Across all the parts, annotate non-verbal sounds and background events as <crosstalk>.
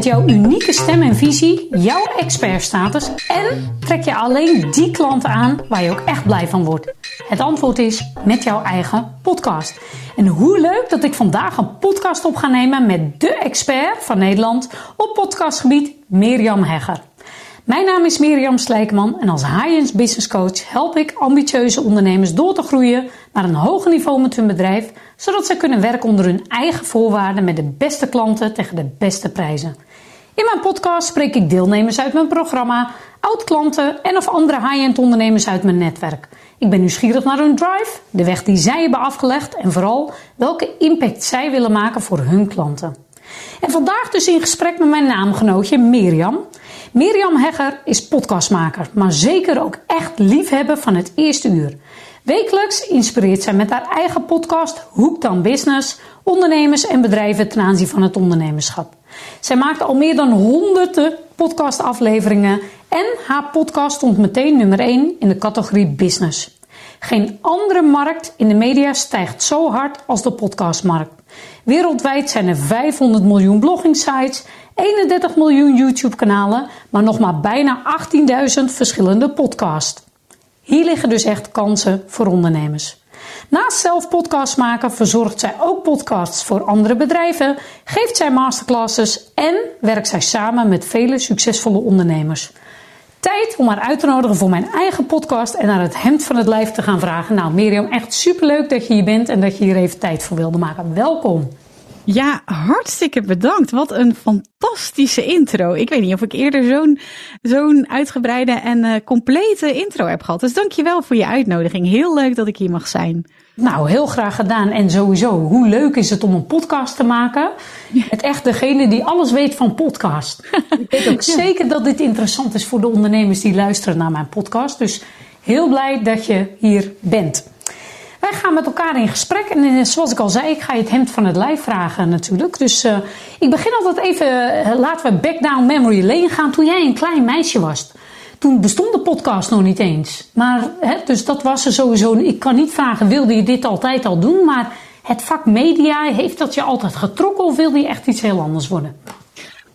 met jouw unieke stem en visie, jouw expertstatus en trek je alleen die klanten aan waar je ook echt blij van wordt? Het antwoord is met jouw eigen podcast. En hoe leuk dat ik vandaag een podcast op ga nemen met de expert van Nederland op podcastgebied, Mirjam Hegger. Mijn naam is Mirjam Slijkman en als high-end business coach help ik ambitieuze ondernemers door te groeien naar een hoger niveau met hun bedrijf, zodat ze kunnen werken onder hun eigen voorwaarden met de beste klanten tegen de beste prijzen. In mijn podcast spreek ik deelnemers uit mijn programma, oud-klanten en of andere high-end ondernemers uit mijn netwerk. Ik ben nieuwsgierig naar hun drive, de weg die zij hebben afgelegd en vooral welke impact zij willen maken voor hun klanten. En vandaag dus in gesprek met mijn naamgenootje Mirjam. Mirjam Hegger is podcastmaker, maar zeker ook echt liefhebber van het eerste uur. Wekelijks inspireert zij met haar eigen podcast Hoek dan Business ondernemers en bedrijven ten aanzien van het ondernemerschap. Zij maakt al meer dan honderden podcastafleveringen en haar podcast stond meteen nummer 1 in de categorie business. Geen andere markt in de media stijgt zo hard als de podcastmarkt. Wereldwijd zijn er 500 miljoen bloggingsites, 31 miljoen YouTube-kanalen, maar nog maar bijna 18.000 verschillende podcasts. Hier liggen dus echt kansen voor ondernemers. Naast zelf podcasts maken verzorgt zij ook podcasts voor andere bedrijven, geeft zij masterclasses en werkt zij samen met vele succesvolle ondernemers. Tijd om haar uit te nodigen voor mijn eigen podcast en naar het hemd van het lijf te gaan vragen. Nou, Mirjam, echt superleuk dat je hier bent en dat je hier even tijd voor wilde maken. Welkom. Ja, hartstikke bedankt. Wat een fantastische intro. Ik weet niet of ik eerder zo'n zo'n uitgebreide en uh, complete intro heb gehad. Dus dankjewel voor je uitnodiging. Heel leuk dat ik hier mag zijn. Nou, heel graag gedaan. En sowieso, hoe leuk is het om een podcast te maken? Het echt degene die alles weet van podcast. <laughs> ik weet ook zeker dat dit interessant is voor de ondernemers die luisteren naar mijn podcast. Dus heel blij dat je hier bent. Wij gaan met elkaar in gesprek en eh, zoals ik al zei, ik ga je het hemd van het lijf vragen natuurlijk. Dus uh, ik begin altijd even, uh, laten we back down memory lane gaan toen jij een klein meisje was. Toen bestond de podcast nog niet eens. Maar, hè, dus dat was er sowieso. Ik kan niet vragen, wilde je dit altijd al doen? Maar het vak media, heeft dat je altijd getrokken of wilde je echt iets heel anders worden?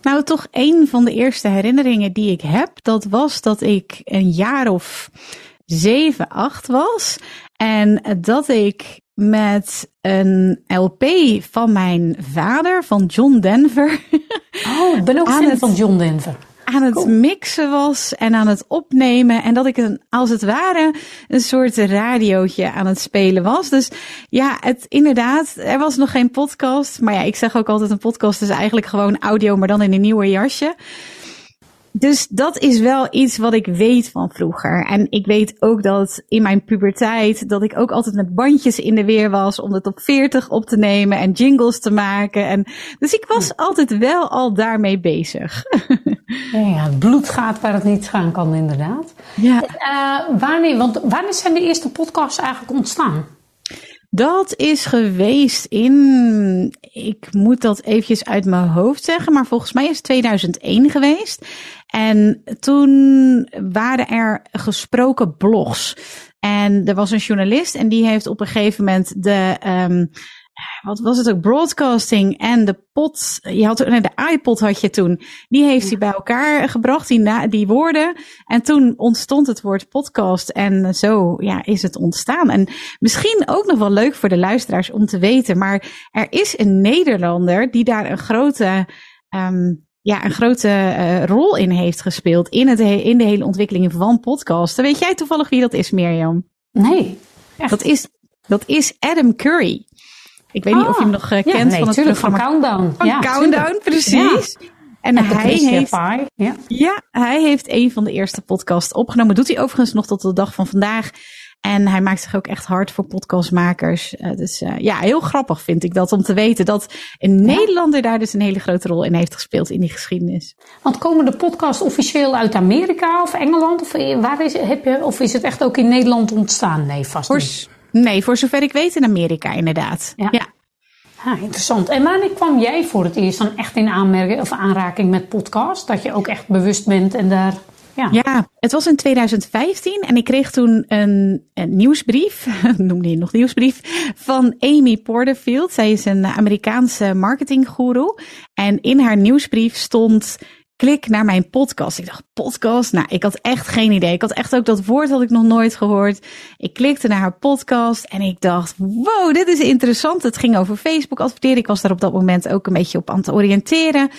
Nou, toch een van de eerste herinneringen die ik heb, dat was dat ik een jaar of zeven, acht was. En dat ik met een LP van mijn vader, van John Denver. <laughs> Oh, ik ben ook fan van John Denver. Aan het mixen was en aan het opnemen. En dat ik een, als het ware een soort radiootje aan het spelen was. Dus ja, het inderdaad, er was nog geen podcast. Maar ja, ik zeg ook altijd een podcast is eigenlijk gewoon audio, maar dan in een nieuwe jasje. Dus dat is wel iets wat ik weet van vroeger. En ik weet ook dat in mijn puberteit dat ik ook altijd met bandjes in de weer was om het op 40 op te nemen en jingles te maken. En, dus ik was altijd wel al daarmee bezig. <laughs> Ja, ja, het bloed gaat waar het niet gaan kan, inderdaad. Ja. Uh, wanneer, want wanneer zijn de eerste podcasts eigenlijk ontstaan? Dat is geweest in, ik moet dat eventjes uit mijn hoofd zeggen, maar volgens mij is het 2001 geweest. En toen waren er gesproken blogs. En er was een journalist en die heeft op een gegeven moment de, um, wat was het ook, broadcasting en de pot, je had nee, de iPod had je toen, die heeft hij bij elkaar gebracht, die, na, die woorden. En toen ontstond het woord podcast en zo ja, is het ontstaan. En misschien ook nog wel leuk voor de luisteraars om te weten, maar er is een Nederlander die daar een grote, um, ja, een grote uh, rol in heeft gespeeld in, het, in de hele ontwikkeling van podcasten. Weet jij toevallig wie dat is, Mirjam? Nee. Echt? Dat is, dat is Adam Curry. Ik weet niet of je hem nog uh, kent ja, nee, van het programma. Van Countdown. Van ja, Countdown, precies. Ja. En, en hij heeft, ja. ja, hij heeft een van de eerste podcasts opgenomen. Doet hij overigens nog tot de dag van vandaag. En hij maakt zich ook echt hard voor podcastmakers. Uh, dus uh, ja, heel grappig vind ik dat om te weten dat een Nederlander daar dus een hele grote rol in heeft gespeeld in die geschiedenis. Want komen de podcasts officieel uit Amerika of Engeland? Of, waar is, heb je, of is het echt ook in Nederland ontstaan? Nee, vast niet. Nee, voor zover ik weet in Amerika inderdaad. Ja. ja. Ah, interessant. En wanneer kwam jij voor het eerst dan echt in aanmerking of aanraking met podcast? Dat je ook echt bewust bent en daar Ja. ja, het was in 2015 en ik kreeg toen een, een nieuwsbrief, <laughs> noemde je nog nieuwsbrief, van Amy Porterfield. Zij is een Amerikaanse marketinggoeroe. En in haar nieuwsbrief stond klik naar mijn podcast. Ik dacht, podcast? Nou, ik had echt geen idee. Ik had echt ook dat woord had ik nog nooit gehoord. Ik klikte naar haar podcast en ik dacht, wow, dit is interessant. Het ging over Facebook adverteren. Ik was daar op dat moment ook een beetje op aan het oriënteren.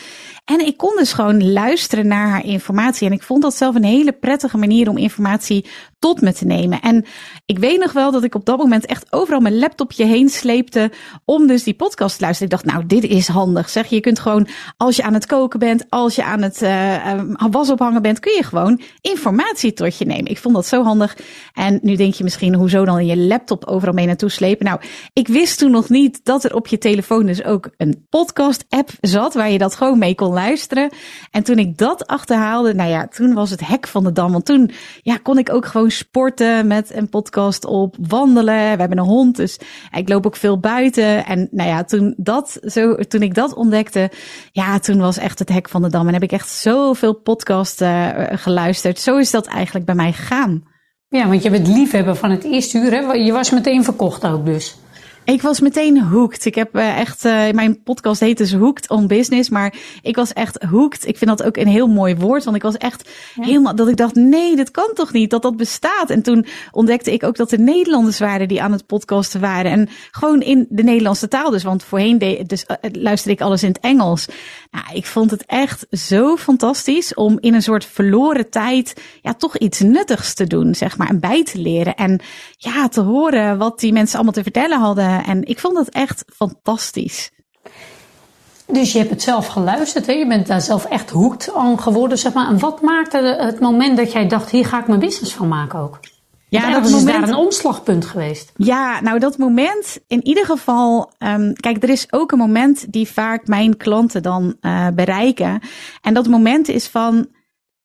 En ik kon dus gewoon luisteren naar haar informatie. En ik vond dat zelf een hele prettige manier om informatie tot me te nemen. En ik weet nog wel dat ik op dat moment echt overal mijn laptopje heen sleepte om dus die podcast te luisteren. Ik dacht, nou, dit is handig. Zeg, je kunt gewoon als je aan het koken bent, als je aan het uh, was ophangen bent, kun je gewoon informatie tot je nemen. Ik vond dat zo handig. En nu denk je misschien, hoezo dan je laptop overal mee naartoe slepen? Nou, ik wist toen nog niet dat er op je telefoon dus ook een podcast app zat waar je dat gewoon mee kon luisteren. En toen ik dat achterhaalde, nou ja, toen was het hek van de dam. Want toen ja, kon ik ook gewoon sporten met een podcast op, wandelen. We hebben een hond, dus ik loop ook veel buiten. En nou ja, toen, dat, zo, toen ik dat ontdekte, ja, toen was echt het hek van de dam. En heb ik echt zoveel podcasts uh, geluisterd. Zo is dat eigenlijk bij mij gegaan. Ja, want je bent liefhebber van het eerste uur. Hè? Je was meteen verkocht ook dus. Ik was meteen hooked. Ik heb uh, echt, uh, mijn podcast heet dus Hooked on Business, maar ik was echt hooked. Ik vind dat ook een heel mooi woord, want ik was echt ja. helemaal, dat ik dacht, nee, dat kan toch niet, dat dat bestaat. En toen ontdekte ik ook dat er Nederlanders waren die aan het podcasten waren. En gewoon in de Nederlandse taal dus, want voorheen deed, dus, uh, luisterde ik alles in het Engels. Nou, ik vond het echt zo fantastisch om in een soort verloren tijd, ja, toch iets nuttigs te doen, zeg maar, en bij te leren. En ja, te horen wat die mensen allemaal te vertellen hadden. En ik vond dat echt fantastisch. Dus je hebt het zelf geluisterd, hè? je bent daar zelf echt hoekt aan geworden, zeg maar. En wat maakte het moment dat jij dacht, hier ga ik mijn business van maken ook? Ja, dat is moment, daar een omslagpunt geweest. Ja, nou dat moment, in ieder geval, um, kijk, er is ook een moment die vaak mijn klanten dan uh, bereiken. En dat moment is van,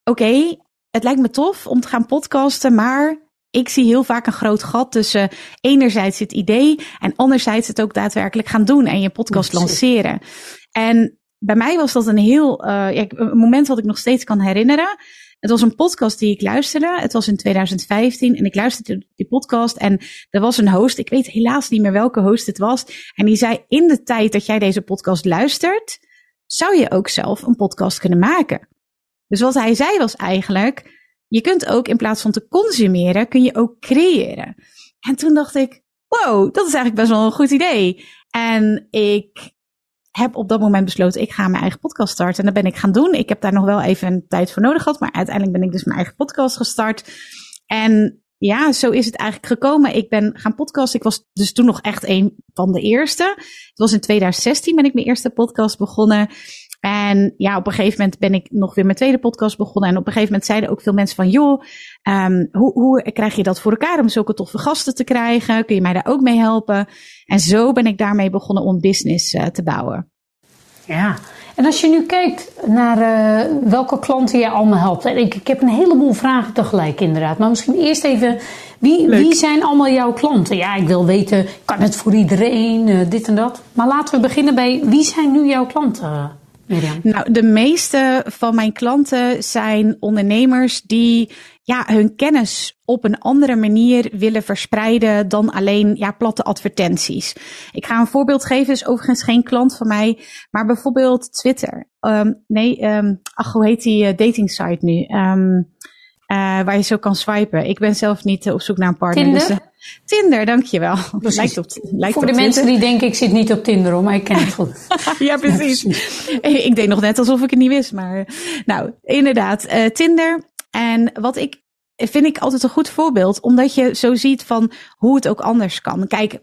oké, okay, het lijkt me tof om te gaan podcasten, maar ik zie heel vaak een groot gat tussen enerzijds het idee en anderzijds het ook daadwerkelijk gaan doen en je podcast lanceren. En bij mij was dat een heel, uh, ja, een moment wat ik nog steeds kan herinneren. Het was een podcast die ik luisterde. Het was in 2015 en ik luisterde die podcast en er was een host. Ik weet helaas niet meer welke host het was. En die zei in de tijd dat jij deze podcast luistert, zou je ook zelf een podcast kunnen maken. Dus wat hij zei was eigenlijk, je kunt ook in plaats van te consumeren, kun je ook creëren. En toen dacht ik, wow, dat is eigenlijk best wel een goed idee. En ik heb op dat moment besloten, ik ga mijn eigen podcast starten. En dat ben ik gaan doen. Ik heb daar nog wel even een tijd voor nodig gehad. Maar uiteindelijk ben ik dus mijn eigen podcast gestart. En ja, zo is het eigenlijk gekomen. Ik ben gaan podcasten. Ik was dus toen nog echt een van de eerste. Het was in 2016 ben ik mijn eerste podcast begonnen. En ja, op een gegeven moment ben ik nog weer mijn tweede podcast begonnen. En op een gegeven moment zeiden ook veel mensen van, joh, um, hoe, hoe krijg je dat voor elkaar om zulke toffe gasten te krijgen? Kun je mij daar ook mee helpen? En zo ben ik daarmee begonnen om business uh, te bouwen. Ja, en als je nu kijkt naar uh, welke klanten je allemaal helpt. Ik, ik heb een heleboel vragen tegelijk inderdaad. Maar misschien eerst even, wie, wie zijn allemaal jouw klanten? Ja, ik wil weten, kan het voor iedereen, uh, dit en dat? Maar laten we beginnen bij, wie zijn nu jouw klanten? Miriam? Nou, de meeste van mijn klanten zijn ondernemers die ja, hun kennis op een andere manier willen verspreiden dan alleen ja, platte advertenties. Ik ga een voorbeeld geven, is overigens geen klant van mij, maar bijvoorbeeld Twitter. Um, nee, um, ach, hoe heet die uh, dating site nu? Um, uh, waar je zo kan swipen. Ik ben zelf niet uh, op zoek naar een partner. Tinder? Dus, Tinder, dankjewel. Lijkt op, lijkt Voor de mensen die denken ik zit niet op Tinder hoor, maar ik ken het goed. <laughs> ja, precies. ik deed nog net alsof ik het niet wist, maar nou, inderdaad, uh, Tinder. En wat ik vind ik altijd een goed voorbeeld, omdat je zo ziet van hoe het ook anders kan. Kijk,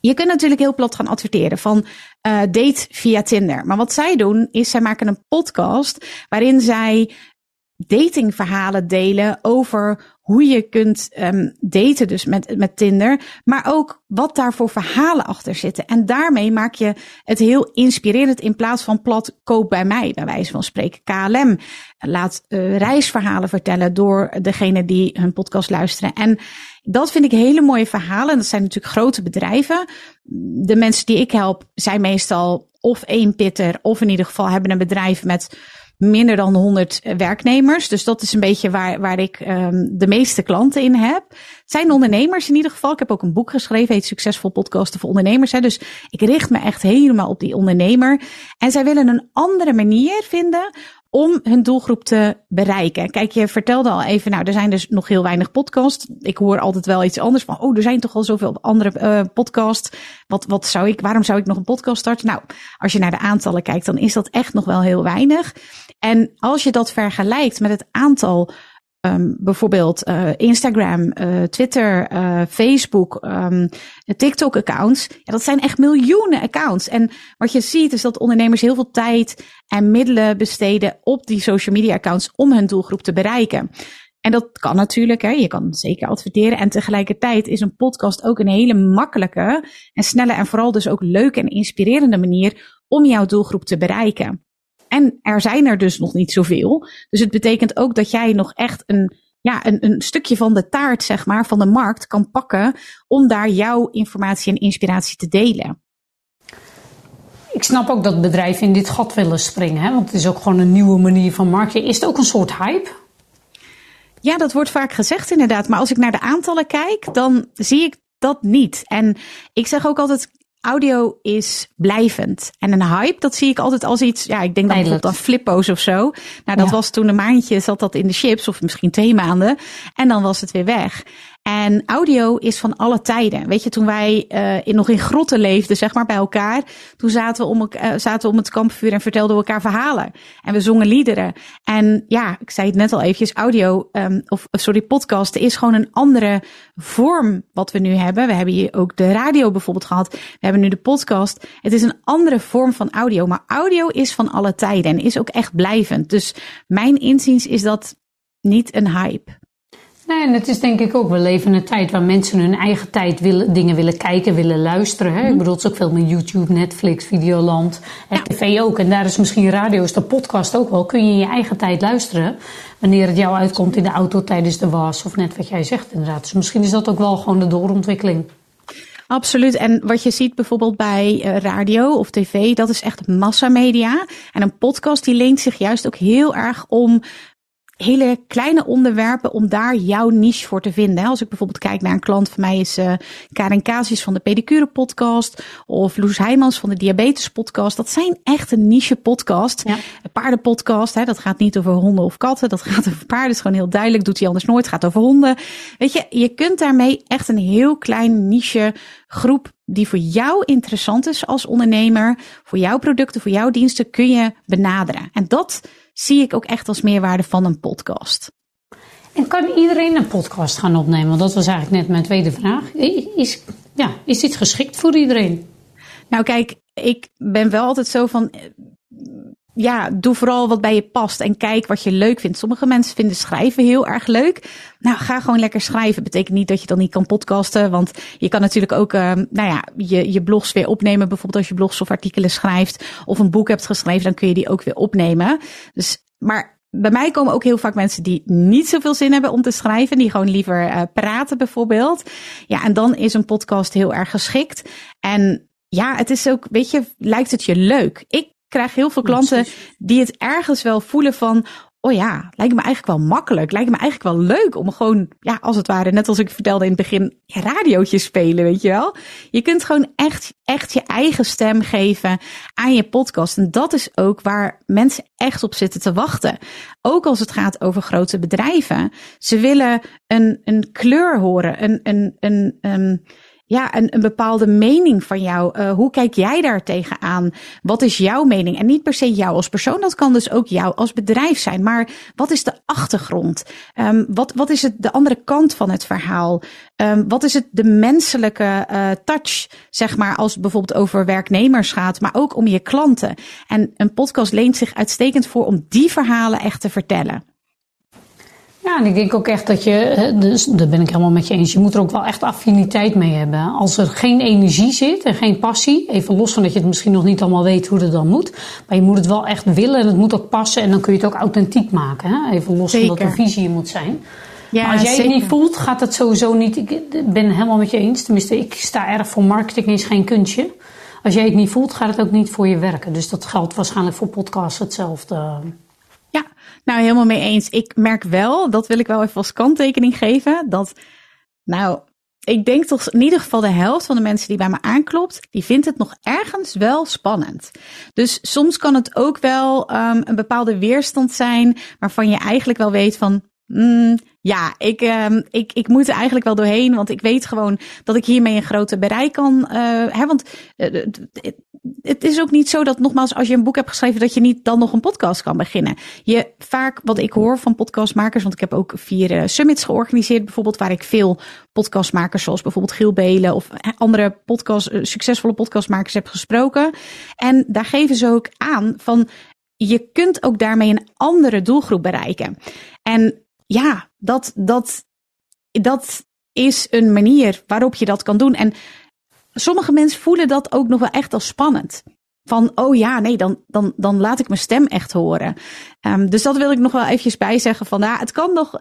je kunt natuurlijk heel plat gaan adverteren van uh, date via Tinder. Maar wat zij doen is zij maken een podcast waarin zij datingverhalen delen over hoe je kunt um, daten, dus met, met Tinder, maar ook wat daar voor verhalen achter zitten. En daarmee maak je het heel inspirerend in plaats van plat koop bij mij, bij wijze van spreken. KLM laat uh, reisverhalen vertellen door degene die hun podcast luisteren. En dat vind ik hele mooie verhalen. Dat zijn natuurlijk grote bedrijven. De mensen die ik help zijn meestal of één pitter, of in ieder geval hebben een bedrijf met minder dan 100 werknemers. Dus dat is een beetje waar, waar ik um, de meeste klanten in heb. Het zijn ondernemers in ieder geval. Ik heb ook een boek geschreven, heet Succesvol Podcasten voor Ondernemers. Hè. Dus ik richt me echt helemaal op die ondernemer. En zij willen een andere manier vinden om hun doelgroep te bereiken. Kijk, je vertelde al even, nou, er zijn dus nog heel weinig podcasts. Ik hoor altijd wel iets anders van, oh, er zijn toch al zoveel andere uh, podcasts. Wat, wat zou ik, waarom zou ik nog een podcast starten? Nou, als je naar de aantallen kijkt, dan is dat echt nog wel heel weinig. En als je dat vergelijkt met het aantal Um, bijvoorbeeld uh, Instagram, uh, Twitter, uh, Facebook, um, TikTok-accounts. Ja, dat zijn echt miljoenen accounts. En wat je ziet is dat ondernemers heel veel tijd en middelen besteden op die social media-accounts om hun doelgroep te bereiken. En dat kan natuurlijk, hè. je kan zeker adverteren. En tegelijkertijd is een podcast ook een hele makkelijke en snelle en vooral dus ook leuke en inspirerende manier om jouw doelgroep te bereiken. En er zijn er dus nog niet zoveel. Dus het betekent ook dat jij nog echt een, ja, een, een stukje van de taart, zeg maar, van de markt kan pakken om daar jouw informatie en inspiratie te delen. Ik snap ook dat bedrijven in dit gat willen springen, hè? want het is ook gewoon een nieuwe manier van marketing. Is het ook een soort hype? Ja, dat wordt vaak gezegd inderdaad. Maar als ik naar de aantallen kijk, dan zie ik dat niet. En ik zeg ook altijd, audio is blijvend. En een hype, dat zie ik altijd als iets, ja, ik denk dan bijvoorbeeld aan flippo's of zo. Nou, dat was toen een maandje, zat dat in de chips, of misschien twee maanden. En dan was het weer weg. En audio is van alle tijden. Weet je, toen wij uh, in, nog in grotten leefden, zeg maar, bij elkaar. Toen zaten we om, uh, zaten we om het kampvuur en vertelden we elkaar verhalen. En we zongen liederen. En ja, ik zei het net al eventjes, audio, um, of sorry, podcast is gewoon een andere vorm wat we nu hebben. We hebben hier ook de radio bijvoorbeeld gehad. We hebben nu de podcast. Het is een andere vorm van audio. Maar audio is van alle tijden en is ook echt blijvend. Dus mijn inziens is dat niet een hype. Nee, en het is denk ik ook, we leven in een tijd waar mensen hun eigen tijd willen, dingen willen kijken, willen luisteren. Hè? Ik mhm. bedoel, het is ook veel meer YouTube, Netflix, Videoland en tv ook. En daar is misschien radio, is de podcast ook wel. Kun je in je eigen tijd luisteren wanneer het jou uitkomt in de auto tijdens de was of net wat jij zegt inderdaad. Dus misschien is dat ook wel gewoon de doorontwikkeling. Absoluut. En wat je ziet bijvoorbeeld bij eh, radio of tv, dat is echt massamedia. En een podcast die leent zich juist ook heel erg om hele kleine onderwerpen om daar jouw niche voor te vinden. Als ik bijvoorbeeld kijk naar een klant van mij is uh, Karin Casis van de Pedicure podcast of Loes Heijmans van de Diabetes podcast. Dat zijn echt een niche podcast. Ja. Een paardenpodcast, hè, dat gaat niet over honden of katten. Dat gaat over paarden, is gewoon heel duidelijk. Doet hij anders nooit, gaat over honden. Weet je, je kunt daarmee echt een heel klein niche groep die voor jou interessant is als ondernemer, voor jouw producten, voor jouw diensten, kun je benaderen. En dat zie ik ook echt als meerwaarde van een podcast. En kan iedereen een podcast gaan opnemen? Want dat was eigenlijk net mijn tweede vraag. Is, ja, is dit geschikt voor iedereen? Nou, kijk, ik ben wel altijd zo van ja, doe vooral wat bij je past en kijk wat je leuk vindt. Sommige mensen vinden schrijven heel erg leuk. Nou, ga gewoon lekker schrijven. Betekent niet dat je dan niet kan podcasten, want je kan natuurlijk ook, uh, nou ja, je, je blogs weer opnemen. Bijvoorbeeld als je blogs of artikelen schrijft of een boek hebt geschreven, dan kun je die ook weer opnemen. Dus, maar bij mij komen ook heel vaak mensen die niet zoveel zin hebben om te schrijven, die gewoon liever uh, praten bijvoorbeeld. Ja, en dan is een podcast heel erg geschikt. En ja, het is ook, weet je, lijkt het je leuk? Ik krijg heel veel klanten die het ergens wel voelen van, oh ja, lijkt me eigenlijk wel makkelijk. Lijkt me eigenlijk wel leuk om gewoon, ja, als het ware, net als ik vertelde in het begin, radiootjes spelen, weet je wel. Je kunt gewoon echt, echt je eigen stem geven aan je podcast. En dat is ook waar mensen echt op zitten te wachten. Ook als het gaat over grote bedrijven. Ze willen een, een kleur horen, een, een, een, een ja, een, een bepaalde mening van jou. Uh, hoe kijk jij daar tegenaan? Wat is jouw mening? En niet per se jou als persoon, dat kan dus ook jou als bedrijf zijn. Maar wat is de achtergrond? Um, wat, wat is het de andere kant van het verhaal? Um, wat is het de menselijke uh, touch, zeg maar, als het bijvoorbeeld over werknemers gaat, maar ook om je klanten? En een podcast leent zich uitstekend voor om die verhalen echt te vertellen. Ja, en ik denk ook echt dat je, dus daar ben ik helemaal met je eens, je moet er ook wel echt affiniteit mee hebben. Als er geen energie zit en geen passie, even los van dat je het misschien nog niet allemaal weet hoe het dan moet, maar je moet het wel echt willen en het moet ook passen en dan kun je het ook authentiek maken. Hè? Even los van dat er visie moet zijn. Ja, maar als jij het niet voelt, gaat het sowieso niet. Ik ben helemaal met je eens. Tenminste, ik sta erg voor marketing, is geen kunstje. Als jij het niet voelt, gaat het ook niet voor je werken. Dus dat geldt waarschijnlijk voor podcasts hetzelfde. Nou, helemaal mee eens. Ik merk wel, dat wil ik wel even als kanttekening geven, dat, nou, ik denk toch in ieder geval de helft van de mensen die bij me aanklopt, die vindt het nog ergens wel spannend. Dus soms kan het ook wel um, een bepaalde weerstand zijn waarvan je eigenlijk wel weet van, mm, ja, ik, um, ik, ik moet er eigenlijk wel doorheen, want ik weet gewoon dat ik hiermee een grote bereik kan. Uh, hè, want uh, het is ook niet zo dat, nogmaals, als je een boek hebt geschreven, dat je niet dan nog een podcast kan beginnen. Je vaak, wat ik hoor van podcastmakers, want ik heb ook vier uh, summits georganiseerd, bijvoorbeeld, waar ik veel podcastmakers, zoals bijvoorbeeld Giel Belen of andere podcast, succesvolle podcastmakers heb gesproken. En daar geven ze ook aan van, je kunt ook daarmee een andere doelgroep bereiken. En ja, dat, dat, dat is een manier waarop je dat kan doen. En sommige mensen voelen dat ook nog wel echt als spannend. Van, oh ja, nee, dan, dan, dan laat ik mijn stem echt horen. Um, dus dat wil ik nog wel eventjes bijzeggen. Van, ja, het kan nog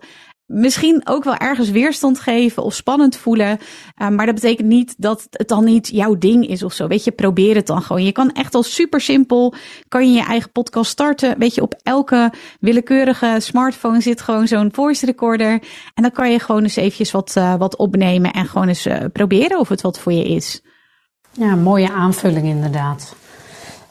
misschien ook wel ergens weerstand geven of spannend voelen. Uh, maar dat betekent niet dat het dan niet jouw ding is of zo. Weet je, probeer het dan gewoon. Je kan echt al super simpel, kan je je eigen podcast starten. Weet je, op elke willekeurige smartphone zit gewoon zo'n voice recorder. En dan kan je gewoon eens eventjes wat, uh, wat opnemen en gewoon eens uh, proberen of het wat voor je is. Ja, mooie aanvulling inderdaad.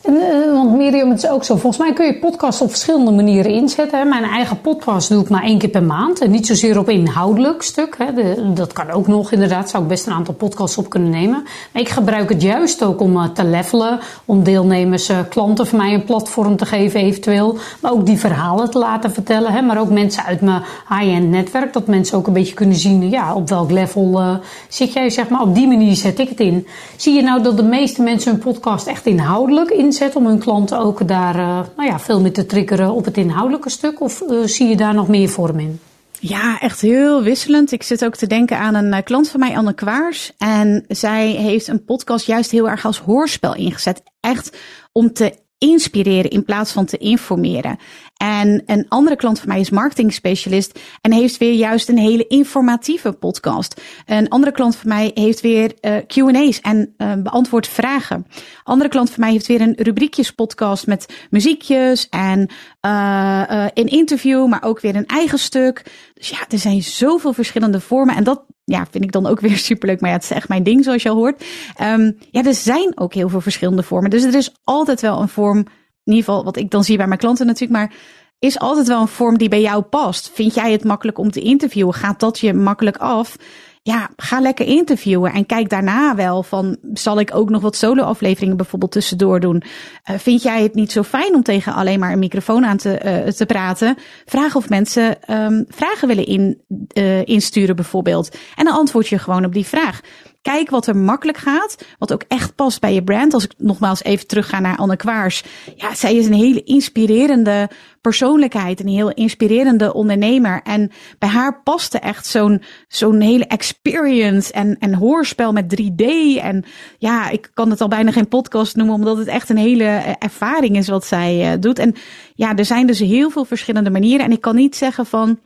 En, uh, want Miriam, het is ook zo. Volgens mij kun je podcast op verschillende manieren inzetten. Hè. Mijn eigen podcast doe ik maar één keer per maand. Niet zozeer op inhoudelijk stuk. Hè. De, dat kan ook nog inderdaad. Zou ik best een aantal podcasts op kunnen nemen. Maar ik gebruik het juist ook om uh, te levelen. Om deelnemers, uh, klanten van mij een platform te geven eventueel. Maar ook die verhalen te laten vertellen. Hè. Maar ook mensen uit mijn high-end netwerk. Dat mensen ook een beetje kunnen zien ja, op welk level zit jij. Zeg maar. Op die manier zet ik het in. Zie je nou dat de meeste mensen hun podcast echt inhoudelijk in inzet om hun klanten ook daar uh, nou ja, veel meer te triggeren op het inhoudelijke stuk? Of uh, zie je daar nog meer vorm in? Ja, echt heel wisselend. Ik zit ook te denken aan een uh, klant van mij, Anne Kwaars. En zij heeft een podcast juist heel erg als hoorspel ingezet. Echt om te inspireren in plaats van te informeren. En een andere klant van mij is marketing specialist en heeft weer juist een hele informatieve podcast. Een andere klant van mij heeft weer uh, Q&A's en uh, beantwoordt vragen. Andere klant van mij heeft weer een rubriekjes podcast met muziekjes en uh, een interview, maar ook weer een eigen stuk. Dus ja, er zijn zoveel verschillende vormen en dat ja, vind ik dan ook weer <laughs> superleuk. Maar ja, het is echt mijn ding, zoals je al hoort. Um, ja, er zijn ook heel veel verschillende vormen. Dus er is altijd wel een vorm, in ieder geval wat ik dan zie bij mijn klanten natuurlijk, maar is altijd wel een vorm die bij jou past. Vind jij het makkelijk om te interviewen? Gaat dat je makkelijk af? Ja, ga lekker interviewen en kijk daarna wel van, zal ik ook nog wat solo-afleveringen bijvoorbeeld tussendoor doen? Uh, vind jij het niet zo fijn om tegen alleen maar een microfoon aan te, uh, te praten? Vraag of mensen um, vragen willen in, uh, insturen bijvoorbeeld. En dan antwoord je gewoon op die vraag. Kijk wat er makkelijk gaat, wat ook echt past bij je brand. Als ik nogmaals even terugga naar Anne Kwaars. Ja, zij is een hele inspirerende persoonlijkheid, een heel inspirerende ondernemer. En bij haar paste echt zo'n zo'n hele experience en, en hoorspel met 3D. En ja, ik kan het al bijna geen podcast noemen, omdat het echt een hele eh, ervaring is wat zij uh, doet. En ja, er zijn dus heel veel verschillende manieren. En ik kan niet zeggen van